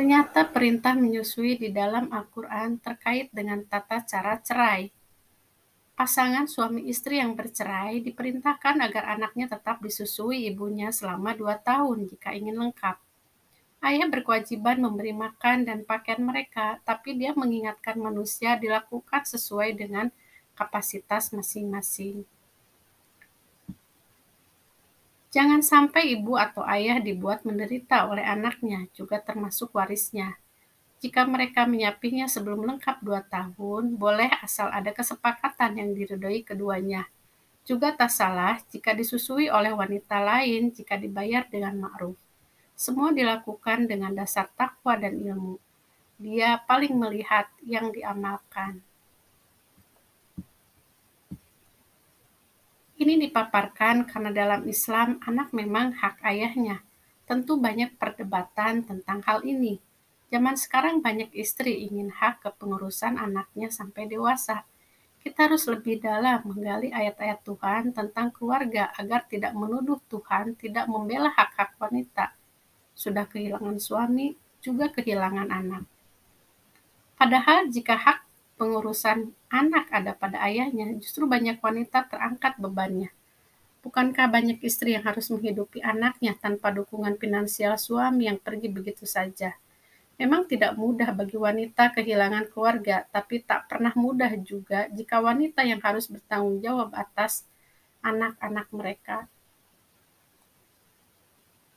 Ternyata perintah menyusui di dalam Al-Quran terkait dengan tata cara cerai. Pasangan suami istri yang bercerai diperintahkan agar anaknya tetap disusui ibunya selama dua tahun jika ingin lengkap. Ayah berkewajiban memberi makan dan pakaian mereka, tapi dia mengingatkan manusia dilakukan sesuai dengan kapasitas masing-masing. Jangan sampai ibu atau ayah dibuat menderita oleh anaknya, juga termasuk warisnya. Jika mereka menyapinya sebelum lengkap dua tahun, boleh asal ada kesepakatan yang diridhoi keduanya. Juga tak salah jika disusui oleh wanita lain jika dibayar dengan ma'ruf. Semua dilakukan dengan dasar takwa dan ilmu. Dia paling melihat yang diamalkan. Ini dipaparkan karena dalam Islam anak memang hak ayahnya. Tentu banyak perdebatan tentang hal ini. Zaman sekarang banyak istri ingin hak kepengurusan anaknya sampai dewasa. Kita harus lebih dalam menggali ayat-ayat Tuhan tentang keluarga agar tidak menuduh Tuhan tidak membela hak-hak wanita. Sudah kehilangan suami, juga kehilangan anak. Padahal jika hak pengurusan anak ada pada ayahnya, justru banyak wanita terangkat bebannya. Bukankah banyak istri yang harus menghidupi anaknya tanpa dukungan finansial suami yang pergi begitu saja? Memang tidak mudah bagi wanita kehilangan keluarga, tapi tak pernah mudah juga jika wanita yang harus bertanggung jawab atas anak-anak mereka.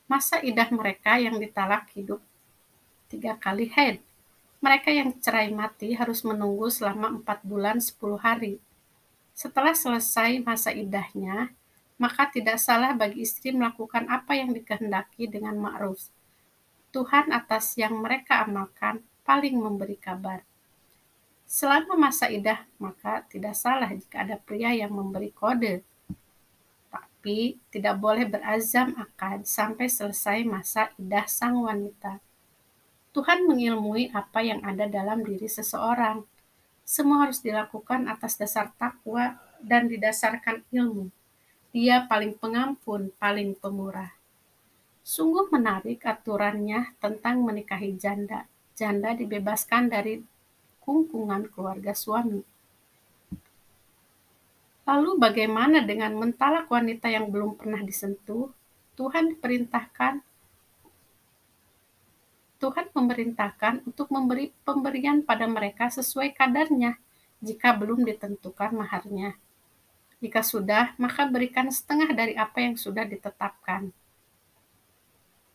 Masa idah mereka yang ditalak hidup tiga kali head mereka yang cerai mati harus menunggu selama 4 bulan 10 hari. Setelah selesai masa idahnya, maka tidak salah bagi istri melakukan apa yang dikehendaki dengan ma'ruf. Tuhan atas yang mereka amalkan paling memberi kabar. Selama masa idah, maka tidak salah jika ada pria yang memberi kode. Tapi tidak boleh berazam akad sampai selesai masa idah sang wanita. Tuhan mengilmui apa yang ada dalam diri seseorang. Semua harus dilakukan atas dasar takwa dan didasarkan ilmu. Dia paling pengampun, paling pemurah. Sungguh menarik aturannya tentang menikahi janda. Janda dibebaskan dari kungkungan keluarga suami. Lalu bagaimana dengan mentalak wanita yang belum pernah disentuh? Tuhan perintahkan Tuhan memerintahkan untuk memberi pemberian pada mereka sesuai kadarnya jika belum ditentukan maharnya. Jika sudah, maka berikan setengah dari apa yang sudah ditetapkan.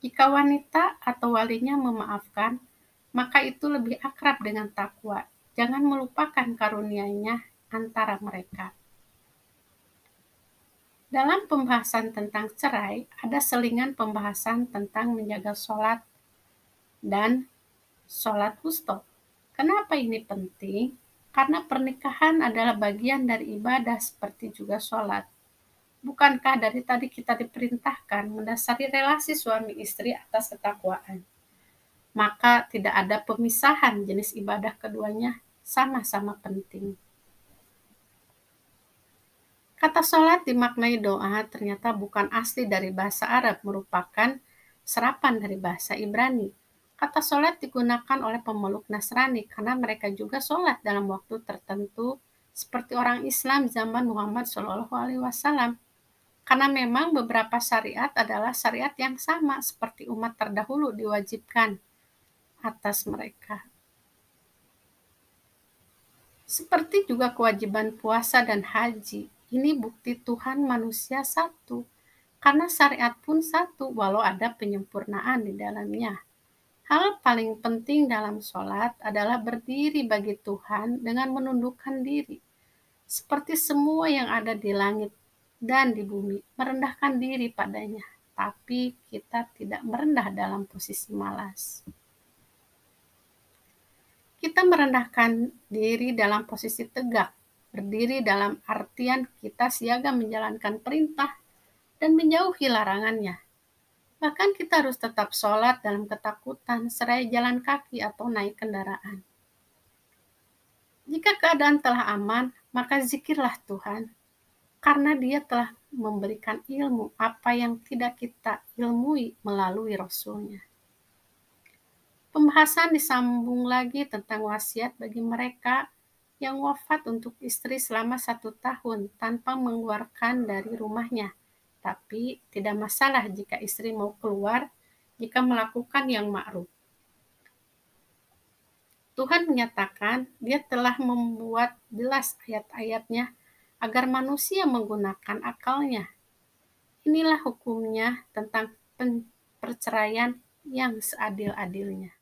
Jika wanita atau walinya memaafkan, maka itu lebih akrab dengan takwa. Jangan melupakan karunia-Nya antara mereka. Dalam pembahasan tentang cerai, ada selingan pembahasan tentang menjaga sholat dan sholat wusta. Kenapa ini penting? Karena pernikahan adalah bagian dari ibadah seperti juga sholat. Bukankah dari tadi kita diperintahkan mendasari relasi suami istri atas ketakwaan? Maka tidak ada pemisahan jenis ibadah keduanya sama-sama penting. Kata sholat dimaknai doa ternyata bukan asli dari bahasa Arab, merupakan serapan dari bahasa Ibrani. Kata sholat digunakan oleh pemeluk Nasrani karena mereka juga sholat dalam waktu tertentu seperti orang Islam zaman Muhammad Shallallahu Alaihi Wasallam. Karena memang beberapa syariat adalah syariat yang sama seperti umat terdahulu diwajibkan atas mereka. Seperti juga kewajiban puasa dan haji, ini bukti Tuhan manusia satu, karena syariat pun satu, walau ada penyempurnaan di dalamnya. Hal paling penting dalam sholat adalah berdiri bagi Tuhan dengan menundukkan diri. Seperti semua yang ada di langit dan di bumi, merendahkan diri padanya. Tapi kita tidak merendah dalam posisi malas. Kita merendahkan diri dalam posisi tegak, berdiri dalam artian kita siaga menjalankan perintah dan menjauhi larangannya Bahkan kita harus tetap sholat dalam ketakutan, serai jalan kaki atau naik kendaraan. Jika keadaan telah aman, maka zikirlah Tuhan, karena dia telah memberikan ilmu apa yang tidak kita ilmui melalui Rasulnya. Pembahasan disambung lagi tentang wasiat bagi mereka yang wafat untuk istri selama satu tahun tanpa mengeluarkan dari rumahnya. Tapi tidak masalah jika istri mau keluar jika melakukan yang ma'ruf. Tuhan menyatakan dia telah membuat jelas ayat-ayatnya agar manusia menggunakan akalnya. Inilah hukumnya tentang perceraian yang seadil-adilnya.